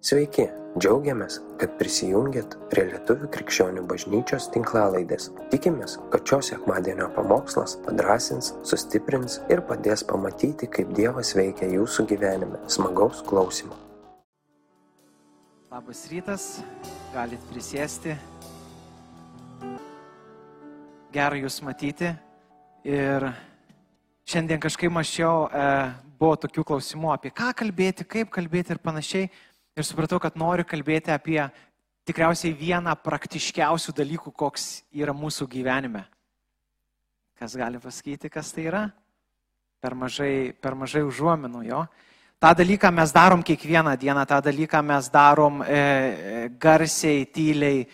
Sveiki, džiaugiamės, kad prisijungiat prie Lietuvų krikščionių bažnyčios tinklalaidės. Tikimės, kad šios sekmadienio pamokslas padrasins, sustiprins ir padės pamatyti, kaip Dievas veikia jūsų gyvenime. Smagaus klausimų. Labas rytas, galit prisėsti. Gera Jūs matyti. Ir šiandien kažkaip mačiau, e, buvo tokių klausimų apie ką kalbėti, kaip kalbėti ir panašiai ir supratau, kad noriu kalbėti apie tikriausiai vieną praktiškiausių dalykų, koks yra mūsų gyvenime. Kas gali pasakyti, kas tai yra? Per mažai, per mažai užuominų jo. Ta dalyką mes darom kiekvieną dieną, tą dalyką mes darom e, garsiai, tyliai,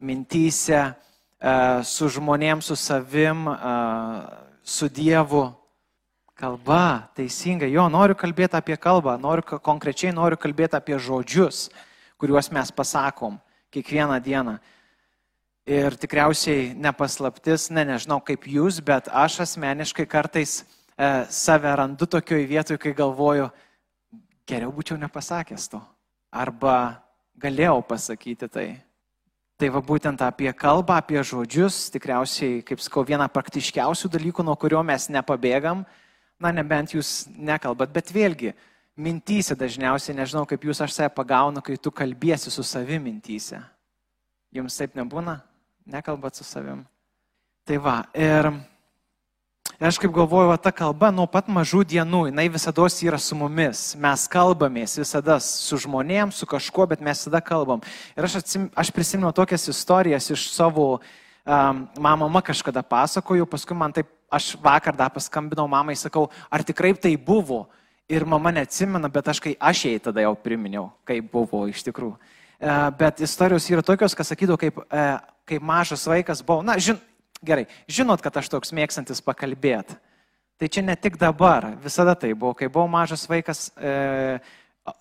mintyse, e, su žmonėm, su savim, e, su Dievu. Kalba, teisingai, jo, noriu kalbėti apie kalbą, noriu konkrečiai noriu kalbėti apie žodžius, kuriuos mes pasakom kiekvieną dieną. Ir tikriausiai nepaslaptis, ne nežinau kaip jūs, bet aš asmeniškai kartais e, save randu tokioje vietoje, kai galvoju, geriau būčiau nepasakęs to. Arba galėjau pasakyti tai. Tai va būtent apie kalbą, apie žodžius, tikriausiai, kaip sakau, viena praktiškiausių dalykų, nuo kurio mes nepabėgam na nebent jūs nekalbat, bet vėlgi, mintyse dažniausiai, nežinau kaip jūs aš save pagaunu, kai tu kalbėsi su savim mintyse. Jums taip nebūna? Nekalbat su savim. Tai va, ir, ir aš kaip galvoju, va, ta kalba nuo pat mažų dienų, jinai visada yra su mumis. Mes kalbamės visada su žmonėm, su kažkuo, bet mes visada kalbam. Ir aš, atsim, aš prisimenu tokias istorijas iš savo, um, mama kažkada pasakoju, paskui man taip aš vakar dar paskambinau mamai, sakau, ar tikrai tai buvo. Ir mama neatsimena, bet aš, kai aš jai tada jau priminiau, kaip buvo iš tikrųjų. E, bet istorijos yra tokios, kas sakydavo, kaip, e, kaip mažas vaikas buvau. Na, žin, gerai, žinot, kad aš toks mėgstantis pakalbėti. Tai čia ne tik dabar, visada tai buvo. Kai buvau mažas vaikas, e,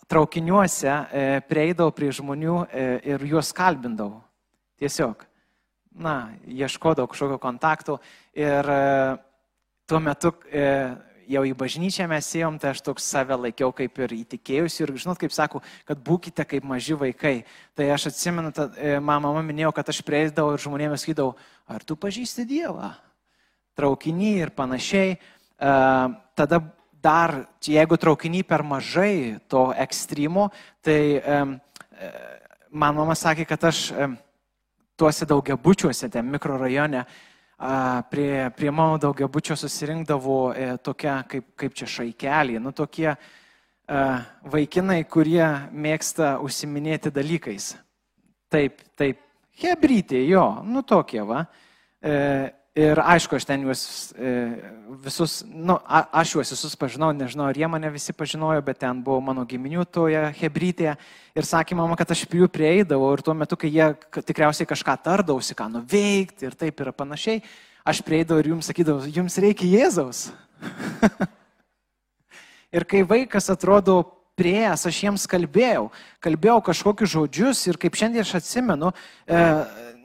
traukiniuose e, prieidavau prie žmonių e, ir juos kalbindavau. Tiesiog na, ieškodavau kažkokio kontakto ir e, tuo metu e, jau į bažnyčią mes ėjom, tai aš toks save laikiau kaip ir įtikėjusi ir žinot, kaip sako, kad būkite kaip maži vaikai. Tai aš atsimenu, e, mama minėjo, kad aš prieidavau ir žmonėms sakydavau, ar tu pažįsti Dievą? Traukinį ir panašiai. Tada dar, jeigu traukinį per mažai to ekstremo, tai man mama sakė, kad aš tuose daugiabučiuose, ten mikrorajone, prie, prie mano daugiabučio susirinkdavo e, tokia, kaip, kaip čia šaikelį, nu tokie vaikinai, kurie mėgsta užsiminėti dalykais. Taip, taip, hebrytė, jo, nu tokie va. Ir aišku, aš ten juos e, visus, nu, a, aš juos visus pažinau, nežinau, ar jie mane visi pažinojo, bet ten buvo mano giminių toje hebrytėje. Ir sakė mama, kad aš prie jų prieidavau ir tuo metu, kai jie tikriausiai kažką tardausi, ką nuveikti ir taip ir panašiai, aš prieidavau ir jums sakydavau, jums reikia Jėzaus. ir kai vaikas atrodo prieėjęs, aš jiems kalbėjau, kalbėjau kažkokius žodžius ir kaip šiandien aš atsimenu, e,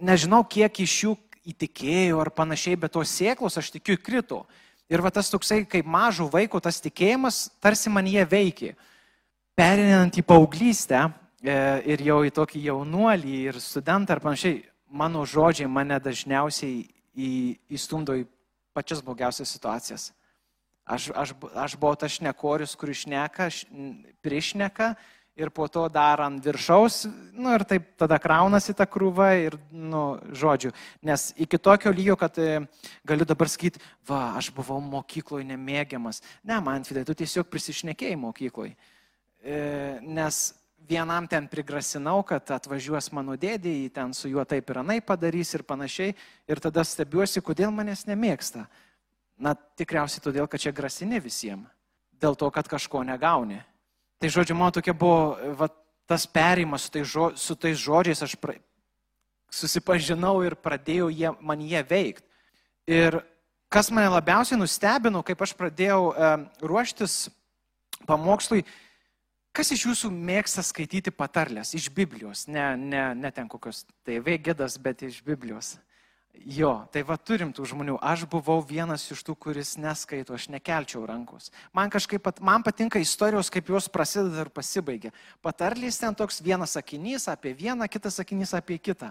nežinau, kiek iš jų įtikėjau ar panašiai, bet tos sėklos, aš tikiu, krito. Ir va tas toksai, kaip mažų vaikų, tas tikėjimas tarsi man jie veikia. Perinant į paauglystę e, ir jau į tokį jaunuolį ir studentą ar panašiai, mano žodžiai mane dažniausiai įstumdo į pačias blogiausias situacijas. Aš, aš, aš buvau tas šnekorius, kuris šneka, priešneka ir po to dar ant viršaus, nu ir taip tada kraunasi ta krūva ir, nu, žodžiu. Nes iki tokio lygio, kad e, galiu dabar sakyti, va, aš buvau mokykloje nemėgiamas. Ne, man vidai, tu tiesiog prisišnekėjai mokykloje. E, nes vienam ten prigrasinau, kad atvažiuos mano dėdė, jį ten su juo taip ir anai padarys ir panašiai. Ir tada stebiuosi, kodėl manęs nemėgsta. Na, tikriausiai todėl, kad čia grasini visiems. Dėl to, kad kažko negauni. Tai žodžiu, man tokia buvo va, tas perimas su, tai žo, su tais žodžiais, aš pra, susipažinau ir pradėjau jie, man jie veikti. Ir kas mane labiausiai nustebino, kaip aš pradėjau e, ruoštis pamokslui, kas iš jūsų mėgsta skaityti patarlės iš Biblijos, ne, ne, ne ten kokios TV gėdas, bet iš Biblijos. Jo, tai va turim tų žmonių. Aš buvau vienas iš tų, kuris neskaito, aš nekelčiau rankos. Man kažkaip, man patinka istorijos, kaip jos prasideda ir pasibaigia. Patarlys ten toks vienas sakinys apie vieną, kitas sakinys apie kitą.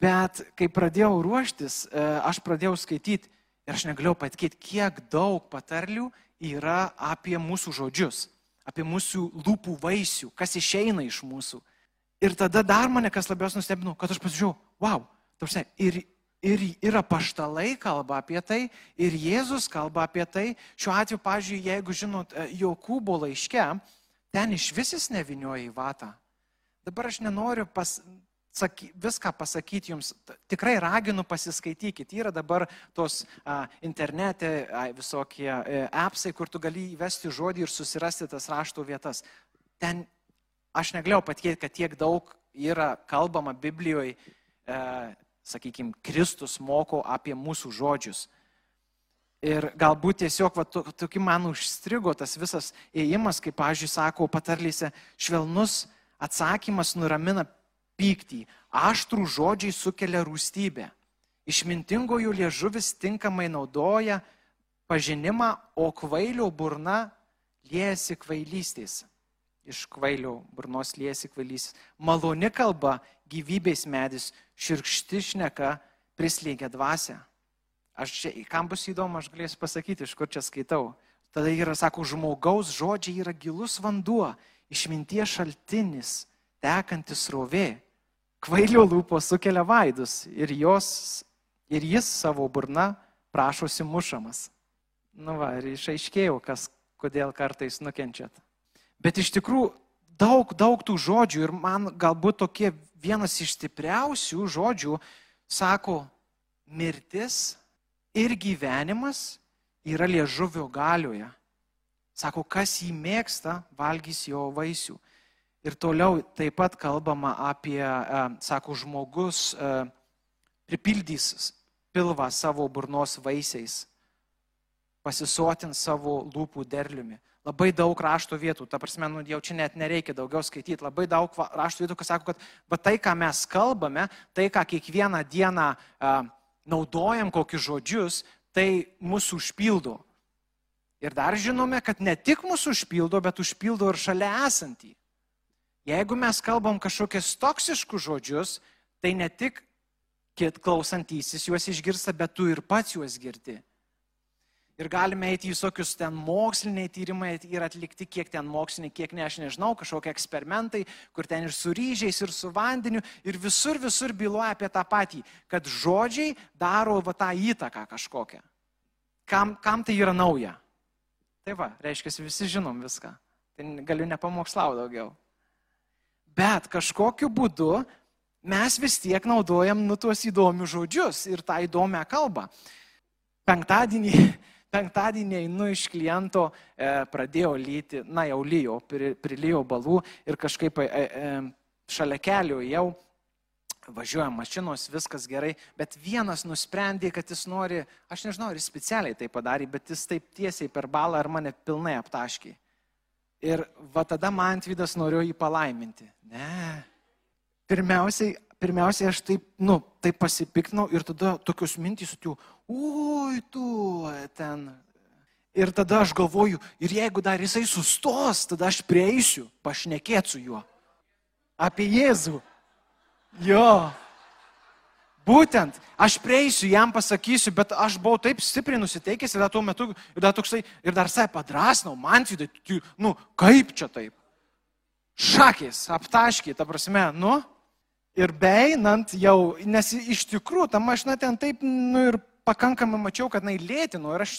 Bet kai pradėjau ruoštis, e, aš pradėjau skaityti ir aš negalėjau patikėti, kiek daug patarlių yra apie mūsų žodžius, apie mūsų lūpų vaisių, kas išeina iš mūsų. Ir tada dar mane kas labiausiai nustebino, kad aš pasižiūrėjau, wow, tarsi, ir Ir, ir apaštalai kalba apie tai, ir Jėzus kalba apie tai. Šiuo atveju, pažiūrėjau, jeigu žinot, e, Jokūbo laiške, ten iš visis nevinioja į vatą. Dabar aš nenoriu pas, saky, viską pasakyti jums, tikrai raginu pasiskaitykit. Yra dabar tos a, internete a, visokie a, e, appsai, kur tu gali įvesti žodį ir susirasti tas rašto vietas. Ten aš negalėjau patikėti, kad tiek daug yra kalbama Biblijoje sakykime, Kristus moko apie mūsų žodžius. Ir galbūt tiesiog va, tokį man užstrigo tas visas ėjimas, kaip, pažiūrėjau, sako patarlyse, švelnus atsakymas nuramina pyktį, aštrų žodžiai sukelia rūstybę. Išmintingojų liežuvis tinkamai naudoja pažinimą, o kvailio burna liejasi kvailystės. Iš kvailio burnos liejasi kvailystės. Maloni kalba gyvybės medis, širkšti šneka prislėgia dvasę. Aš čia, kam bus įdomu, aš galėsiu pasakyti, iš kur čia skaitau. Tada yra, sako, žmogaus žodžiai yra gilus vanduo, išminties šaltinis, tekantis rovė. Kvailio lūpo sukelia vaidus ir, jos, ir jis savo burna prašosi mušamas. Nu va, ir išaiškėjau, kas, kodėl kartais nukenčiat. Bet iš tikrųjų daug, daug tų žodžių ir man galbūt tokie vienas iš stipriausių žodžių sako, mirtis ir gyvenimas yra liežuvio galioje. Sako, kas jį mėgsta, valgys jo vaisių. Ir toliau taip pat kalbama apie, e, sako, žmogus e, pripildys pilvą savo burnos vaisiais, pasisotins savo lūpų derliumi labai daug rašto vietų, ta prasme, nu, jau čia net nereikia daugiau skaityti, labai daug rašto vietų, kas sako, kad va, tai, ką mes kalbame, tai, ką kiekvieną dieną a, naudojam, kokius žodžius, tai mūsų užpildo. Ir dar žinome, kad ne tik mūsų užpildo, bet užpildo ir šalia esantį. Jeigu mes kalbam kažkokius toksiškus žodžius, tai ne tik kit klausantysis juos išgirsta, bet tu ir pats juos girdi. Ir galime eiti į visokius ten moksliniai tyrimai ir atlikti, kiek ten moksliniai, kiek ne, aš nežinau, kažkokie eksperimentai, kur ten ir su ryžiais, ir su vandeniu, ir visur, visur byloja apie tą patį, kad žodžiai daro va tą įtaką kažkokią. Kam, kam tai yra nauja? Tai va, reiškia, visi žinom viską. Tai galiu nepamokslauti daugiau. Bet kažkokiu būdu mes vis tiek naudojam nu tuos įdomius žodžius ir tą įdomią kalbą. Penktadienį Penktadienį einu iš kliento, e, pradėjau lyti, na jau lyjo, pri, prilyjo balų ir kažkaip e, e, šalia kelių jau važiuoja mašinos, viskas gerai, bet vienas nusprendė, kad jis nori, aš nežinau, ar jis specialiai tai padarė, bet jis taip tiesiai per balą ar mane pilnai aptaškė. Ir va tada man Tvydas norėjo jį palaiminti. Ne. Pirmiausiai, pirmiausiai aš taip, nu, taip pasipiknau ir tada tokius mintys atėjau, oi tu ten. Ir tada aš galvoju, ir jeigu dar jisai sustos, tada aš prieisiu, pašnekėsiu juo. Apie Jėzų. Jo. Būtent, aš prieisiu, jam pasakysiu, bet aš buvau taip stipriai nusiteikęs ir dar tuo metu, ir dar toksai, ir dar sai padrasnau, man vidai, nu, kaip čia taip? Šakės, aptaškiai, ta prasme, nu, ir beeinant jau, nes iš tikrųjų ta mašina ten taip, nu ir pakankamai mačiau, kad jinai lėtino ir aš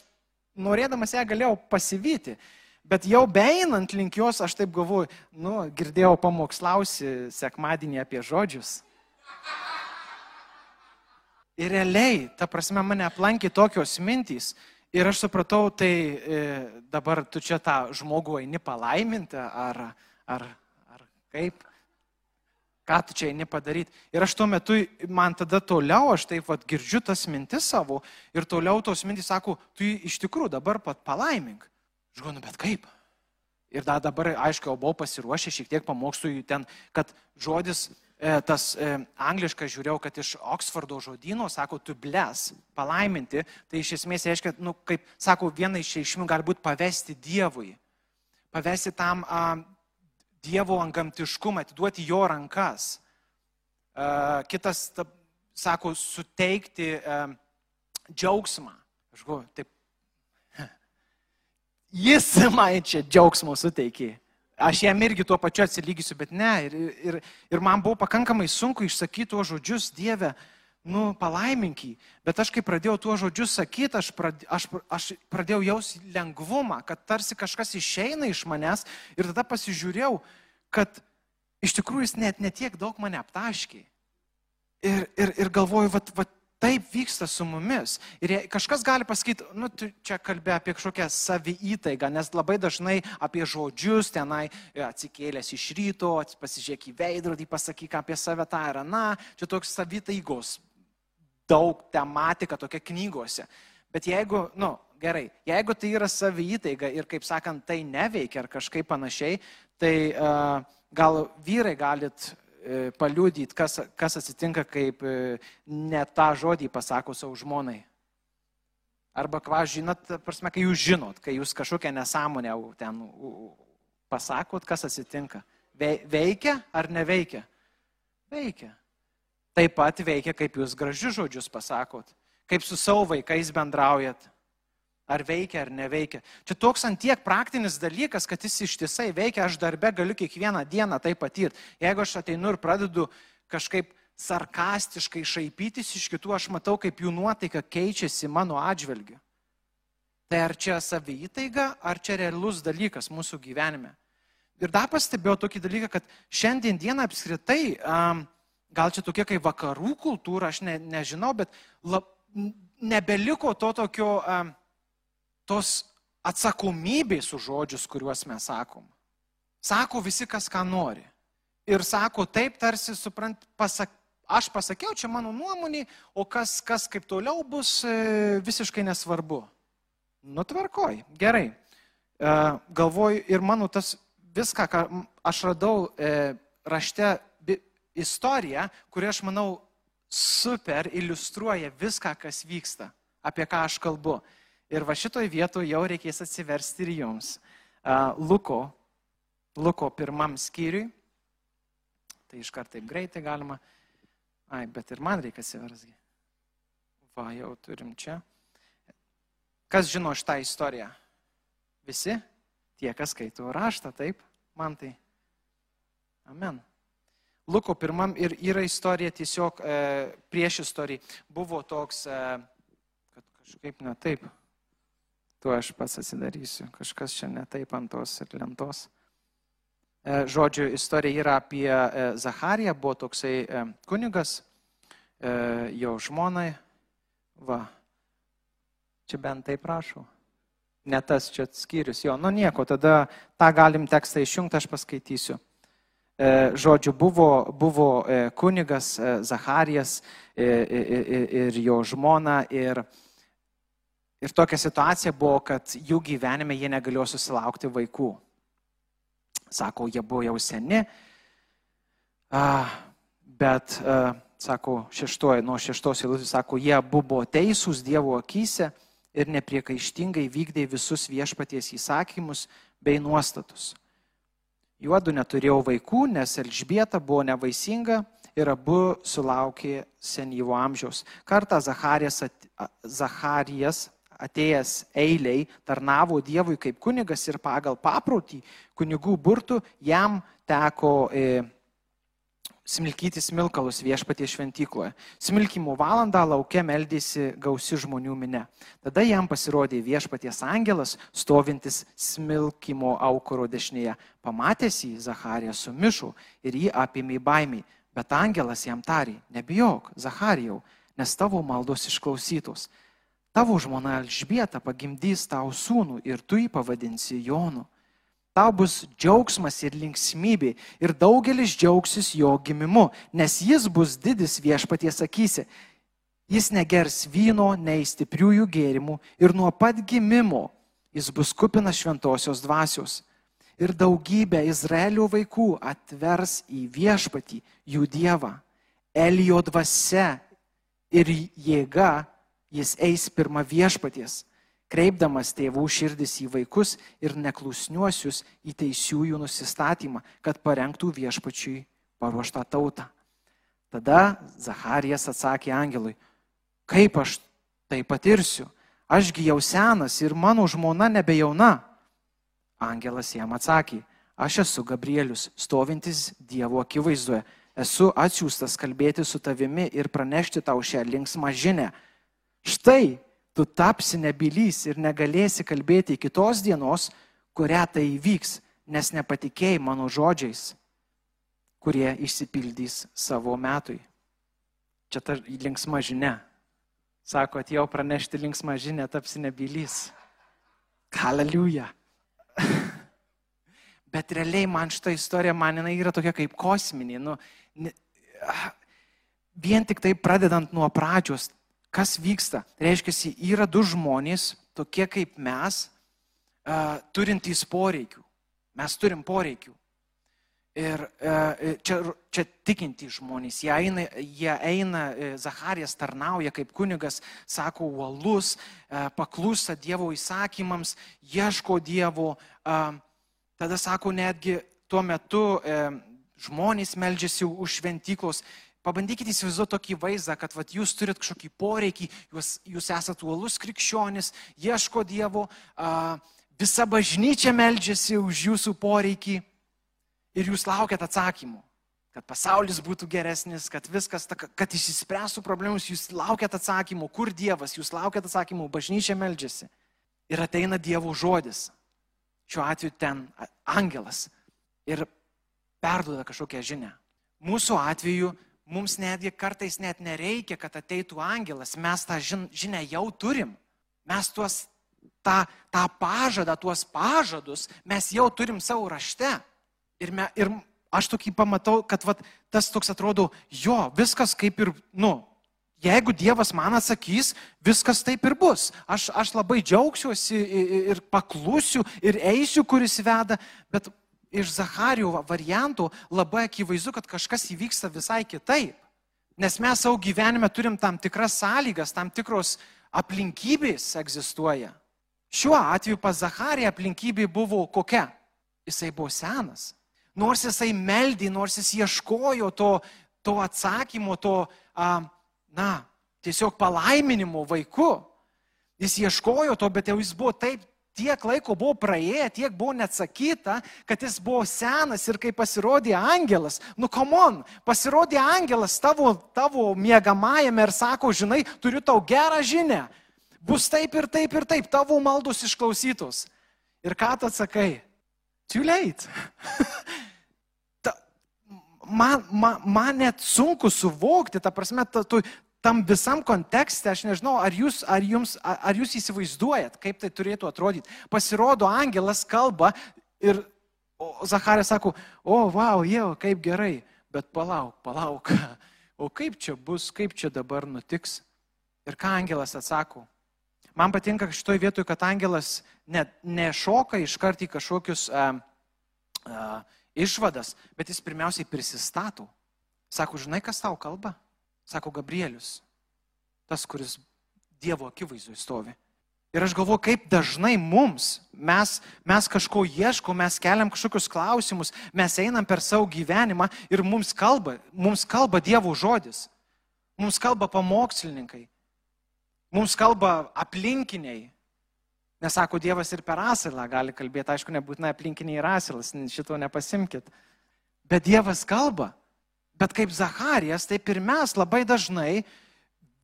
norėdamas ją galėjau pasivyti. Bet jau beeinant link jos, aš taip galvoju, nu, girdėjau pamokslausi sekmadienį apie žodžius. Ir realiai, ta prasme, mane aplankė tokios mintys. Ir aš supratau, tai e, dabar tu čia tą žmogų eini palaiminti, ar, ar, ar kaip ką tu čia eini padaryti. Ir aš tuo metu, man tada toliau, aš taip pat girdžiu tas mintis savo ir toliau tos mintis sako, tu iš tikrųjų dabar pat palaimink. Aš galvoju, nu bet kaip? Ir da, dabar, aišku, jau buvau pasiruošę šiek tiek pamokslui ten, kad žodis e, tas e, angliškas žiūrėjau, kad iš Oksfordo žodyno, sako, tu bles, palaiminti, tai iš esmės reiškia, nu, kaip, sako, viena iš reikšmių galbūt pavesti Dievui. Pavesti tam a, Dievo angamtiškumą, atiduoti jo rankas. A, kitas, ta, sako, suteikti a, džiaugsmą. Aš galvoju, taip. Jis man čia džiaugsmo suteikė. Aš jam irgi tuo pačiu atsilygysiu, bet ne. Ir, ir, ir man buvo pakankamai sunku išsakyti tuos žodžius, Dieve, nu, palaiminky. Bet aš kai pradėjau tuos žodžius sakyti, aš, pradė, aš, aš pradėjau jausti lengvumą, kad tarsi kažkas išeina iš manęs ir tada pasižiūrėjau, kad iš tikrųjų jis net netiek daug mane aptaškė. Ir, ir, ir galvoju, vat, vat, taip vyksta su mumis. Ir kažkas gali pasakyti, nu, tu čia kalbė apie kažkokią saviįtaigą, nes labai dažnai apie žodžius tenai e, atsikėlęs iš ryto, pasižiūrėk į veidrodį, pasakyk apie save tą ir aną, čia toks savitaigos daug tematika tokia knygose. Bet jeigu, nu, gerai, jeigu tai yra saviįtaiga ir, kaip sakant, tai neveikia ar kažkaip panašiai, tai uh, gal vyrai galit E, paliūdyti, kas, kas atsitinka, kaip e, ne tą žodį pasako savo žmonai. Arba, kva, žinot, prasme, kai jūs žinot, kai jūs kažkokią nesąmonę ten pasakot, kas atsitinka. Veikia ar neveikia? Veikia. Taip pat veikia, kaip jūs gražius žodžius pasakot, kaip su savo vaikais bendraujat. Ar veikia, ar neveikia. Čia toks antiek praktinis dalykas, kad jis ištisai veikia, aš darbe galiu kiekvieną dieną tai patirti. Jeigu aš ateinu ir pradedu kažkaip sarkastiškai šaipytis iš kitų, aš matau, kaip jų nuotaika keičiasi mano atžvilgiu. Tai ar čia savytaiga, ar čia realus dalykas mūsų gyvenime. Ir dar pastebėjau tokį dalyką, kad šiandien dieną apskritai, um, gal čia tokia kaip vakarų kultūra, aš ne, nežinau, bet lab, nebeliko to tokio um, tos atsakomybės už žodžius, kuriuos mes sakom. Sako visi, kas ką nori. Ir sako taip, tarsi, suprant, pasak, aš pasakiau, čia mano nuomonė, o kas, kas kaip toliau bus, e, visiškai nesvarbu. Nutvarkoj, gerai. E, galvoju ir mano tas viską, ką aš radau e, rašte istoriją, kuri aš manau super iliustruoja viską, kas vyksta, apie ką aš kalbu. Ir va šitoj vietoje jau reikės atsiversti ir jums. Luko, Luko pirmam skyriui. Tai iškart taip greitai galima. Ai, bet ir man reikia atsiversgi. Va, jau turim čia. Kas žino šitą istoriją? Visi? Tie, kas skaito raštą, taip? Man tai. Amen. Luko pirmam ir yra istorija tiesiog e, prieš istoriją. Buvo toks, e, kad kažkaip ne taip tu aš pats atsidarysiu. Kažkas čia netaip ant tos lentos. E, žodžiu, istorija yra apie e, Zachariją, buvo toksai e, kunigas, jo žmonai. Va, čia bent taip prašau. Ne tas čia skyrius, jo, nu nieko, tada tą galim tekstą išjungti, aš paskaitysiu. Žodžiu, buvo, buvo kunigas Zacharijas ir jo žmona ir Ir tokia situacija buvo, kad jų gyvenime jie negalėjo susilaukti vaikų. Sako, jie buvo jau seni, bet, sako, šeštoji, nuo šeštos eilutės, sako, jie buvo teisūs Dievo akise ir nepriekaištingai vykdė visus viešpaties įsakymus bei nuostatus. Juodu neturėjo vaikų, nes Elžbieta buvo nevaisinga ir abu sulaukė senyvo amžiaus. Kartą Zacharijas, Zacharijas atėjęs eiliai tarnavo Dievui kaip kunigas ir pagal paprotį kunigų burtų jam teko e, smilkyti smilkalus viešpatie šventykloje. Smilkimo valandą laukia meldėsi gausi žmonių minė. Tada jam pasirodė viešpaties angelas, stovintis smilkimo aukuro dešinėje. Pamatęs jį, Zacharija sumišo ir jį apėmė baimiai. Bet angelas jam tarė, nebijok, Zacharijau, nes tavo maldos išklausytos Tavo žmona Elžbieta pagimdys tau sūnų ir tu jį pavadinsi Jonu. Tau bus džiaugsmas ir linksmybė ir daugelis džiaugsis jo gimimu, nes jis bus didis viešpaties akise. Jis negers vyno, nei stipriųjų gėrimų ir nuo pat gimimo jis bus kupinas šventosios dvasios. ir daugybė Izraelio vaikų atvers į viešpatį jų dievą. Elijo dvasia ir jėga jis eis pirmą viešpaties, kreipdamas tėvų širdis į vaikus ir neklusniuosius į teisiųjų nusistatymą, kad parengtų viešpačiui paruoštą tautą. Tada Zacharijas atsakė angelui, kaip aš tai patirsiu, ašgi jau senas ir mano žmona nebejauna. Angelas jam atsakė, aš esu Gabrielius, stovintis Dievo akivaizdoje, esu atsiųstas kalbėti su tavimi ir pranešti tau šią linksmą žinę. Štai, tu tapsi nebylys ir negalėsi kalbėti iki tos dienos, kurią tai įvyks, nes nepatikėjai mano žodžiais, kurie išsipildys savo metui. Čia ta linksma žinia. Sako, atėjau pranešti linksmą žinę, tapsi nebylys. Hallelujah. Bet realiai man šitą istoriją, man jinai yra tokia kaip kosminė. Nu, ne, vien tik tai pradedant nuo pradžios, kas vyksta. Tai reiškia, yra du žmonės, tokie kaip mes, turintys poreikių. Mes turim poreikių. Ir uh, čia, čia tikintys žmonės, jie eina, jie eina, Zacharijas tarnauja kaip kunigas, sako, uolus, uh, paklūsta Dievo įsakymams, ieško Dievo. Tada sako, netgi tuo metu e, žmonės meldžiasi už šventyklos. Pabandykite įsivaizduoti tokį vaizdą, kad vat, jūs turit kažkokį poreikį, jūs, jūs esate uolus krikščionis, ieško Dievo, a, visa bažnyčia meldžiasi už jūsų poreikį ir jūs laukiat atsakymų. Kad pasaulis būtų geresnis, kad viskas, kad išsispręstų problemus, jūs laukiat atsakymų, kur Dievas, jūs laukiat atsakymų, bažnyčia meldžiasi. Ir ateina Dievo žodis šiuo atveju ten angelas ir perduoda kažkokią žinę. Mūsų atveju mums netgi kartais net nereikia, kad ateitų angelas, mes tą žinę jau turim. Mes tuos, tą, tą pažadą, tuos pažadus mes jau turim savo rašte. Ir, me, ir aš tokį pamatau, kad vat, tas toks atrodo, jo, viskas kaip ir, nu, Jeigu Dievas man atsakys, viskas taip ir bus. Aš, aš labai džiaugsiuosi ir paklusiu ir eisiu, kuris veda, bet iš Zacharijų variantų labai akivaizdu, kad kažkas įvyksta visai kitaip. Nes mes savo gyvenime turim tam tikras sąlygas, tam tikros aplinkybės egzistuoja. Šiuo atveju pas Zacharį aplinkybė buvo kokia? Jisai buvo senas. Nors jisai meldė, nors jis ieškojo to, to atsakymo, to, uh, na, tiesiog palaiminimo vaiku. Jis ieškojo to, bet jau jis buvo taip, tiek laiko buvo praėję, tiek buvo neatsakyta, kad jis buvo senas ir kai pasirodė angelas, nu komon, pasirodė angelas tavo, tavo mėgamajame ir sako, žinai, turiu tau gerą žinę. Bus taip ir taip ir taip, tavo maldos išklausytos. Ir ką tu atsakai? Too late. man, man, man net sunku suvokti, ta prasme, ta, tu, tam visam kontekste, aš nežinau, ar jūs, ar, jums, ar jūs įsivaizduojat, kaip tai turėtų atrodyti. Pasirodo, angelas kalba ir Zacharė sako, o, wow, jau, kaip gerai, bet palauk, palauk, o kaip čia bus, kaip čia dabar nutiks. Ir ką angelas atsako? Man patinka šitoje vietoje, kad angelas net nešoka iškart į kažkokius uh, uh, išvadas, bet jis pirmiausiai prisistato. Sako, žinai, kas tau kalba? Sako Gabrielius, tas, kuris Dievo akivaizdoje stovi. Ir aš galvoju, kaip dažnai mums, mes, mes kažko ieškom, mes keliam kažkokius klausimus, mes einam per savo gyvenimą ir mums kalba, mums kalba Dievo žodis, mums kalba pamokslininkai, mums kalba aplinkiniai. Nesako Dievas ir per asilą gali kalbėti, aišku, nebūtinai aplinkiniai ir asilas, šito nepasimkit. Bet Dievas kalba. Bet kaip Zacharijas, taip ir mes labai dažnai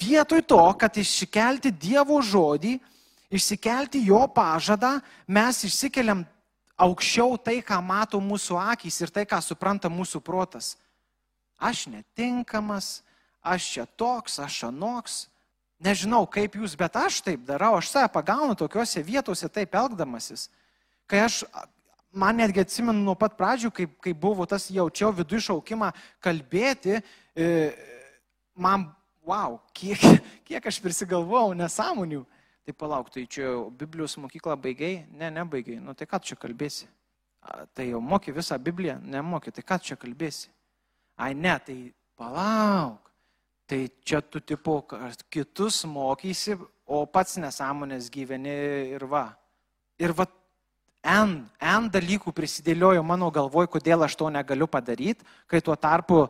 vietoj to, kad išsikelti Dievo žodį, išsikelti jo pažadą, mes išsikeliam aukščiau tai, ką mato mūsų akys ir tai, ką supranta mūsų protas. Aš netinkamas, aš čia toks, aš anoks. Nežinau, kaip jūs, bet aš taip darau, aš save pagaunu tokiuose vietose taip elgdamasis. Kai aš man netgi atsimenu nuo pat pradžių, kai, kai buvo tas jaučiau vidų išaukimą kalbėti, e, man, wow, kiek, kiek aš prisigalvojau nesąmonių. Tai palauk, tai čia Biblijos mokyklą baigiai? Ne, nebaigiai. Nu tai ką čia kalbėsi? A, tai jau moki visą Bibliją, nemoki, tai ką čia kalbėsi? Ai ne, tai palauk. Tai čia tu tipo kitus mokysi, o pats nesąmonės gyveni ir va. Ir va, N, N dalykų prisidėliojo mano galvoj, kodėl aš to negaliu padaryti, kai tuo tarpu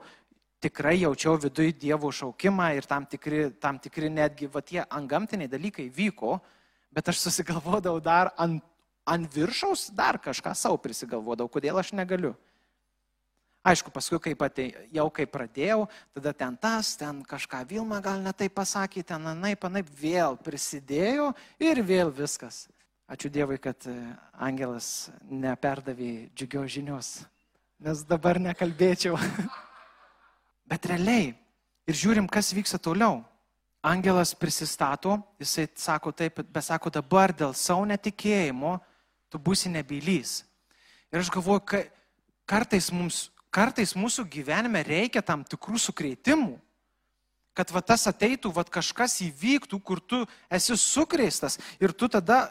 tikrai jaučiau viduje Dievo šaukimą ir tam tikri, tam tikri netgi va, tie angamtiniai dalykai vyko, bet aš susigalvodavau dar ant, ant viršaus, dar kažką savo prisigalvodavau, kodėl aš negaliu. Aišku, paskui, kai patei, jau kai pradėjau, tada ten tas, ten kažką Vilma gal netai pasakė, ten anai, panaip vėl prisidėjo ir vėl viskas. Ačiū Dievui, kad e, Angelas neperdavė džiugios žinios, nes dabar nekalbėčiau. Bet realiai, ir žiūrim, kas vyksta toliau. Angelas prisistato, jisai sako taip, bet sako dabar dėl savo netikėjimo tu būsi nebylys. Ir aš galvoju, kad kartais mums kartais mūsų gyvenime reikia tam tikrų sukreitimų, kad va tas ateitų, va kažkas įvyktų, kur tu esi sukreistas ir tu tada,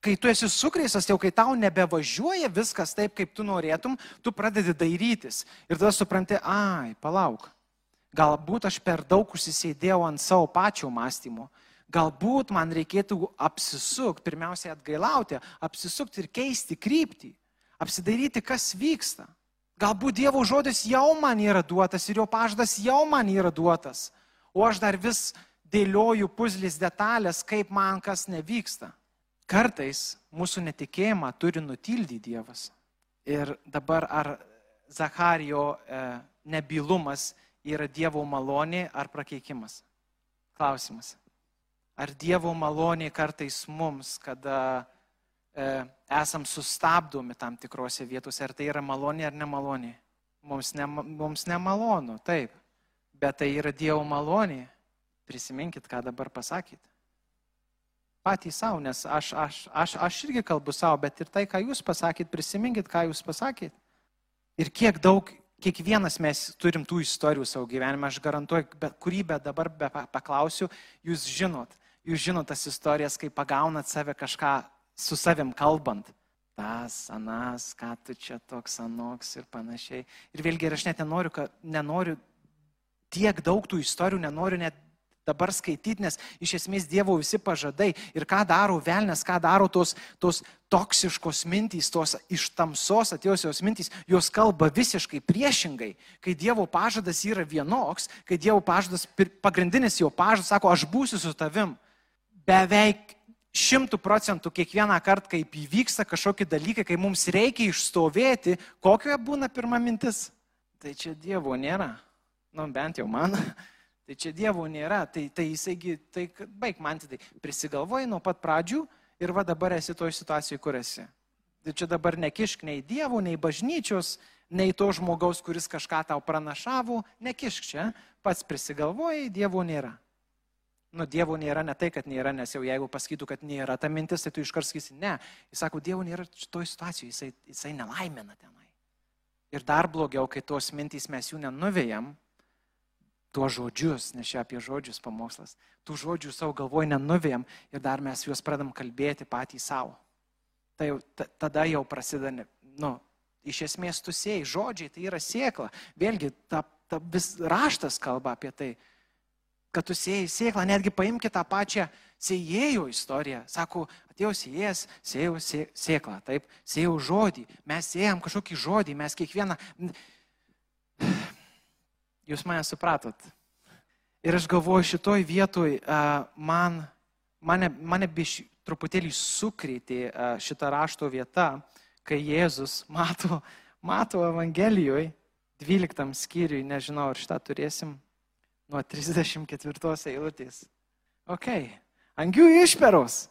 kai tu esi sukreistas, jau kai tau nebevažiuoja viskas taip, kaip tu norėtum, tu pradedi dairytis ir tada supranti, ai, palauk, galbūt aš per daug užsisėdėjau ant savo pačio mąstymo. Galbūt man reikėtų apsisukti, pirmiausiai atgailauti, apsisukti ir keisti kryptį, apsidairyti, kas vyksta. Galbūt Dievo žodis jau man yra duotas ir jo pažadas jau man yra duotas, o aš dar vis dėlioju puzlis detalės, kaip man kas nevyksta. Kartais mūsų netikėjimą turi nutildyti Dievas. Ir dabar ar Zacharijo e, nebylumas yra Dievo malonė ar prakeikimas? Klausimas. Ar Dievo malonė kartais mums, kada E, esam sustabdomi tam tikrose vietose, ar tai yra malonė ar nemalonė. Mums, ne, mums nemalonu, taip, bet tai yra Dievo malonė. Prisiminkit, ką dabar pasakyt. Patys savo, nes aš, aš, aš, aš irgi kalbu savo, bet ir tai, ką jūs pasakėt, prisiminkit, ką jūs pasakėt. Ir kiek daug, kiekvienas mes turim tų istorijų savo gyvenime, aš garantuoju, bet kurį bet dabar be paklausiu, jūs žinot, jūs žinot tas istorijas, kai pagaunat save kažką su savim kalbant. Tas, anas, ką tu čia toks anoks ir panašiai. Ir vėlgi, ir aš net nenoriu, kad, nenoriu tiek daug tų istorijų, nenoriu net dabar skaityti, nes iš esmės Dievo visi pažadai ir ką daro velnės, ką daro tos, tos toksiškos mintys, tos iš tamsos atėjusios mintys, jos kalba visiškai priešingai. Kai Dievo pažadas yra vienoks, kai Dievo pažadas, pagrindinis jo pažadas, sako, aš būsiu su tavim, beveik šimtų procentų kiekvieną kartą, kai įvyksta kažkokie dalykai, kai mums reikia išstovėti, kokia būna pirma mintis? Tai čia Dievo nėra. Nu, bent jau man. Tai čia Dievo nėra. Tai, tai jisaigi, tai baig man tai prisigalvoji nuo pat pradžių ir va dabar esi toje situacijoje, kur esi. Tai čia dabar nekišk nei Dievo, nei bažnyčios, nei to žmogaus, kuris kažką tau pranašavo, nekišk čia, pats prisigalvoji, Dievo nėra. Nu, Dievo nėra ne tai, kad nėra, nes jau jeigu pasakytų, kad nėra ta mintis, tai tu iškart sakysi, ne. Jis sako, Dievo nėra šitoje situacijoje, jisai, jisai nelaimina tenai. Ir dar blogiau, kai tos mintys mes jų nenuvėjam, tuos žodžius, nes čia apie žodžius pamokslas, tų žodžių savo galvoje nenuvėjam ir dar mes juos pradam kalbėti patys savo. Tai jau, tada jau prasideda, nu, iš esmės tu sėjai, žodžiai tai yra sėkla. Vėlgi, ta, ta vis raštas kalba apie tai kad tu sėjai sėklą, netgi paimkite tą pačią sėjėjo istoriją. Sako, atėjo sėjas, sėjau sėklą, taip, sėjau žodį, mes sėjam kažkokį žodį, mes kiekvieną... Jūs mane supratot. Ir aš galvoju, šitoj vietoj man, mane, mane biš truputėlį sukrėtė šitą rašto vietą, kai Jėzus mato, mato Evangelijoje, 12 skyriui, nežinau, ar šitą turėsim, nuo 34 eilutės. Ok, angių išperos.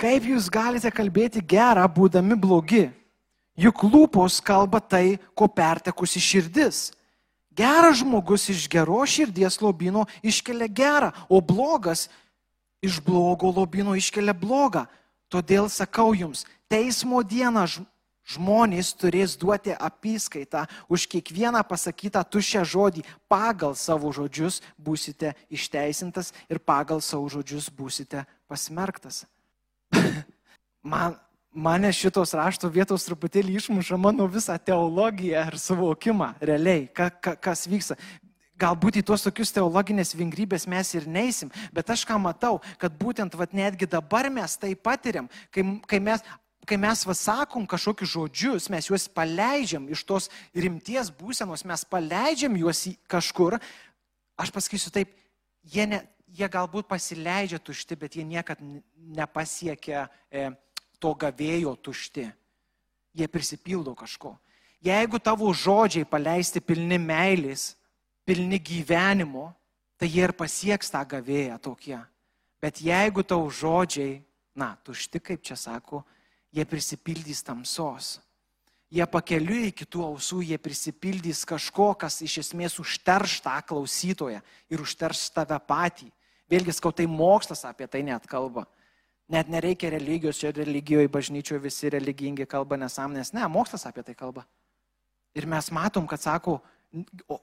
Kaip jūs galite kalbėti gerą, būdami blogi? Juk lūpos kalba tai, ko pertekusi širdis. Geras žmogus iš geros širdies lobino iškelia gerą, o blogas iš blogo lobino iškelia blogą. Todėl sakau jums, teismo dieną Žmonės turės duoti apskaitą už kiekvieną pasakytą tuščią žodį. Pagal savo žodžius būsite išteisintas ir pagal savo žodžius būsite pasmerktas. man, mane šitos rašto vietos truputėlį išmuša mano visą teologiją ir suvokimą realiai, ka, ka, kas vyksta. Galbūt į tuos tokius teologinės vingrybės mes ir neisim, bet aš ką matau, kad būtent vat, netgi dabar mes tai patiriam, kai, kai mes, kai mes vasakom kažkokius žodžius, mes juos paleidžiam iš tos rimties būsenos, mes paleidžiam juos į kažkur, aš pasakysiu taip, jie, ne, jie galbūt pasileidžia tušti, bet jie niekad nepasiekia e, to gavėjo tušti. Jie prisipildo kažko. Jeigu tavo žodžiai paleisti pilni meilės, pilni gyvenimo, tai jie ir pasieks tą gavėją tokie. Bet jeigu tau žodžiai, na, tušti, kaip čia sako, jie prisipildys tamsos. Jie pakeliui iki tų ausų, jie prisipildys kažko, kas iš esmės užterš tą klausytoją ir užterš tave patį. Vėlgi, skau, tai mokslas apie tai net kalba. Net nereikia religijos, čia religijoje, bažnyčioje visi religingi kalba nesąmonės. Ne, mokslas apie tai kalba. Ir mes matom, kad sako, o,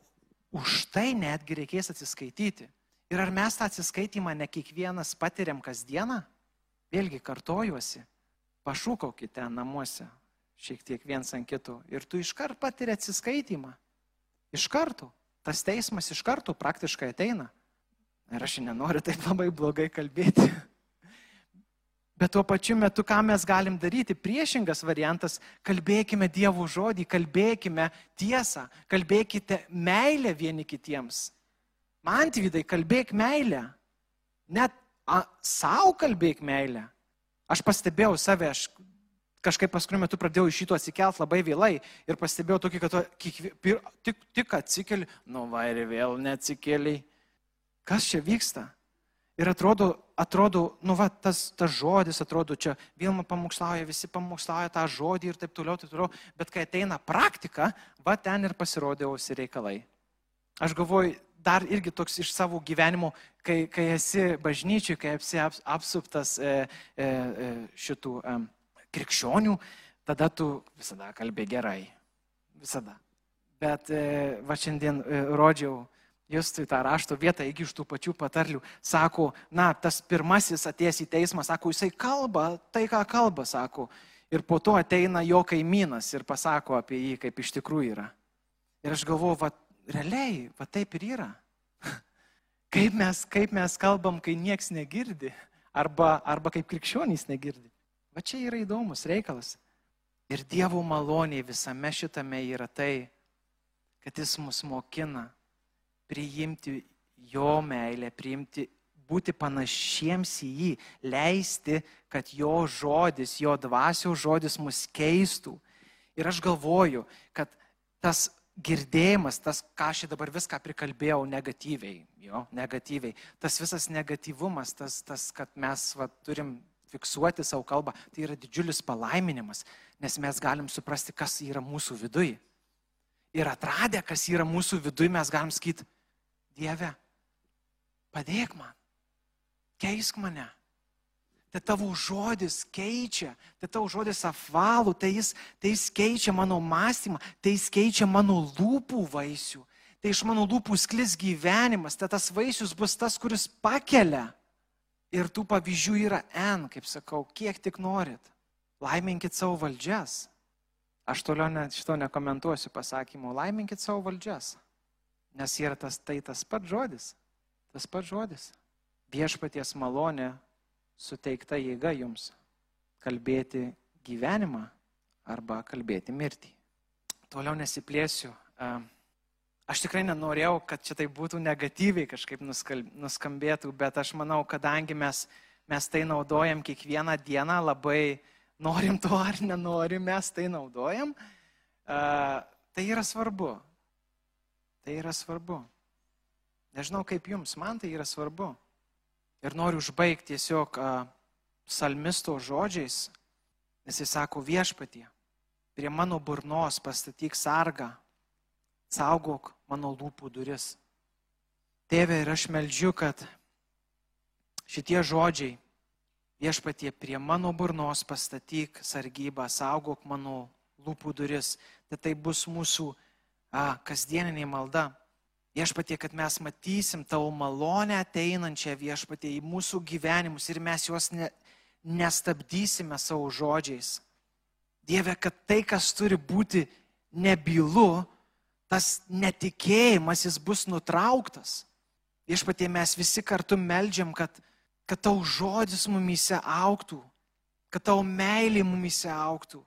už tai netgi reikės atsiskaityti. Ir ar mes tą atsiskaitimą ne kiekvienas patiriam kasdieną? Vėlgi kartojuosi, pašūkaukite namuose šiek tiek viens ant kito ir tu iškart patiri atsiskaitimą. Iš karto. Tas teismas iš karto praktiškai ateina. Ir aš nenoriu taip labai blogai kalbėti. Bet tuo pačiu metu, ką mes galim daryti, priešingas variantas, kalbėkime Dievo žodį, kalbėkime tiesą, kalbėkite meilę vieni kitiems. Man tvydai, kalbėk meilę. Net savo kalbėk meilę. Aš pastebėjau save, aš kažkaip paskui metu pradėjau iš šito atsikelt labai vėlai ir pastebėjau tokį, kad kiekvie, tik, tik atsikeli, nu va ir vėl neatsikeliai. Kas čia vyksta? Ir atrodo, atrodo, nu va, tas, tas žodis, atrodo, čia Vilma pamokslauja, visi pamokslauja tą žodį ir taip toliau, taip toliau, bet kai ateina praktika, va ten ir pasirodėausi reikalai. Aš galvoju, dar irgi toks iš savo gyvenimo, kai, kai esi bažnyčiui, kai esi apsuptas e, e, e, šitų e, krikščionių, tada tu visada kalbė gerai. Visada. Bet e, va šiandien e, rodžiau Justui tą rašto vietą, iki iš tų pačių patarlių, sako, na, tas pirmasis atėjęs į teismą, sako, jisai kalba tai, ką kalba, sako. Ir po to ateina jo kaimynas ir pasako apie jį, kaip iš tikrųjų yra. Ir aš galvoju, va, realiai, va taip ir yra. Kaip mes, kaip mes kalbam, kai nieks negirdi, arba, arba kaip krikščionys negirdi. Va čia yra įdomus reikalas. Ir Dievo maloniai visame šitame yra tai, kad Jis mus mokina priimti jo meilę, priimti, būti panašiems į jį, leisti, kad jo žodis, jo dvasios žodis mus keistų. Ir aš galvoju, kad tas girdėjimas, tas, ką aš dabar viską prikalbėjau negatyviai, jo, negatyviai, tas visas negatyvumas, tas, tas kad mes va, turim fiksuoti savo kalbą, tai yra didžiulis palaiminimas, nes mes galim suprasti, kas yra mūsų viduje. Ir atradę, kas yra mūsų viduje, mes galim sakyti, Dieve, padėk man, keisk mane. Tai tavo žodis keičia, tai tavo žodis apvalų, tai jis, tai jis keičia mano mąstymą, tai jis keičia mano lūpų vaisių, tai iš mano lūpų sklis gyvenimas, tai tas vaisius bus tas, kuris pakelia. Ir tų pavyzdžių yra N, kaip sakau, kiek tik norit. Laiminkit savo valdžias. Aš toliau net šito nekomentuosiu pasakymu. Laiminkit savo valdžias. Nes yra tas tai tas pats žodis. Tas pats žodis. Viešpaties malonė suteikta jėga jums kalbėti gyvenimą arba kalbėti mirtį. Toliau nesiplėsiu. Aš tikrai nenorėjau, kad čia tai būtų negatyviai kažkaip nuskambėtų, bet aš manau, kadangi mes, mes tai naudojam kiekvieną dieną, labai norim to ar nenorim, mes tai naudojam, tai yra svarbu. Tai yra svarbu. Nežinau kaip jums, man tai yra svarbu. Ir noriu užbaigti tiesiog uh, salmisto žodžiais, nes jis sako viešpatie, prie mano burnos pastatyk sargą, saugok mano lūpų duris. Tėve, ir aš meldžiu, kad šitie žodžiai viešpatie prie mano burnos pastatyk sargybą, saugok mano lūpų duris, tai tai bus mūsų kasdieninė malda. Viešpatie, kad mes matysim tavo malonę ateinančią viešpatie į mūsų gyvenimus ir mes juos ne, nestabdysime savo žodžiais. Dieve, kad tai, kas turi būti nebylu, tas netikėjimas, jis bus nutrauktas. Viešpatie, mes visi kartu melžiam, kad, kad tau žodis mumyse auktų, kad tau meilė mumyse auktų.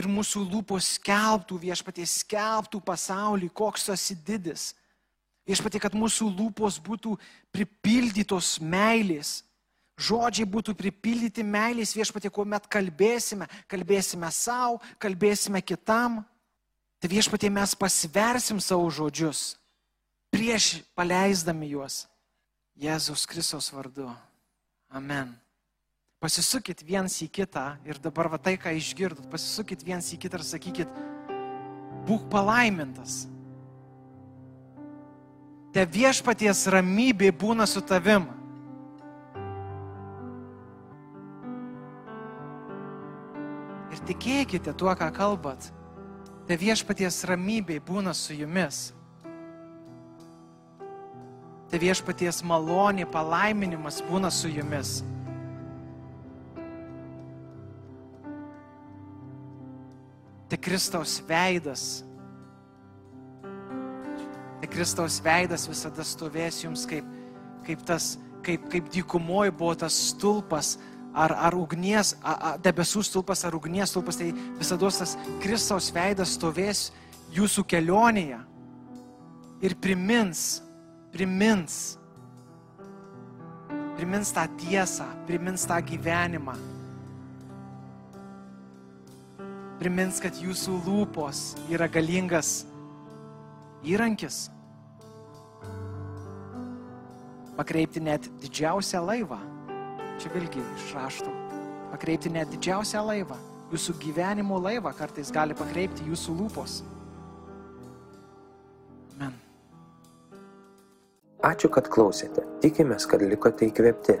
Ir mūsų lūpos skelbtų, viešpatie, skelbtų pasaulį, koks esi didis. Viešpatie, kad mūsų lūpos būtų pripildytos meilės. Žodžiai būtų pripildyti meilės viešpatie, kuomet kalbėsime, kalbėsime savo, kalbėsime kitam. Tai viešpatie mes pasversim savo žodžius prieš paleisdami juos Jėzaus Kristos vardu. Amen. Pasisukit viens į kitą ir dabar va tai, ką išgirdot, pasisukit viens į kitą ir sakykit, būk palaimintas. Te viešpaties ramybė būna su tavim. Ir tikėkite tuo, ką kalbat. Te viešpaties ramybė būna su jumis. Te viešpaties malonė, palaiminimas būna su jumis. Te Kristaus veidas Tai Kristaus veidas visada stovės jums kaip, kaip tas, kaip, kaip dykumoji buvo tas stulpas, ar, ar ugnies, a, a, debesų stulpas, ar ugnies stulpas, tai visada tas Kristaus veidas stovės jūsų kelionėje ir primins, primins, primins tą tiesą, primins tą gyvenimą. Primins, kad jūsų lūpos yra galingas įrankis pakreipti net didžiausią laivą. Čia vėlgi iš raštų. Pakreipti net didžiausią laivą. Jūsų gyvenimo laivą kartais gali pakreipti jūsų lūpos. Amen. Ačiū, kad klausėte. Tikimės, kad likote įkvėpti.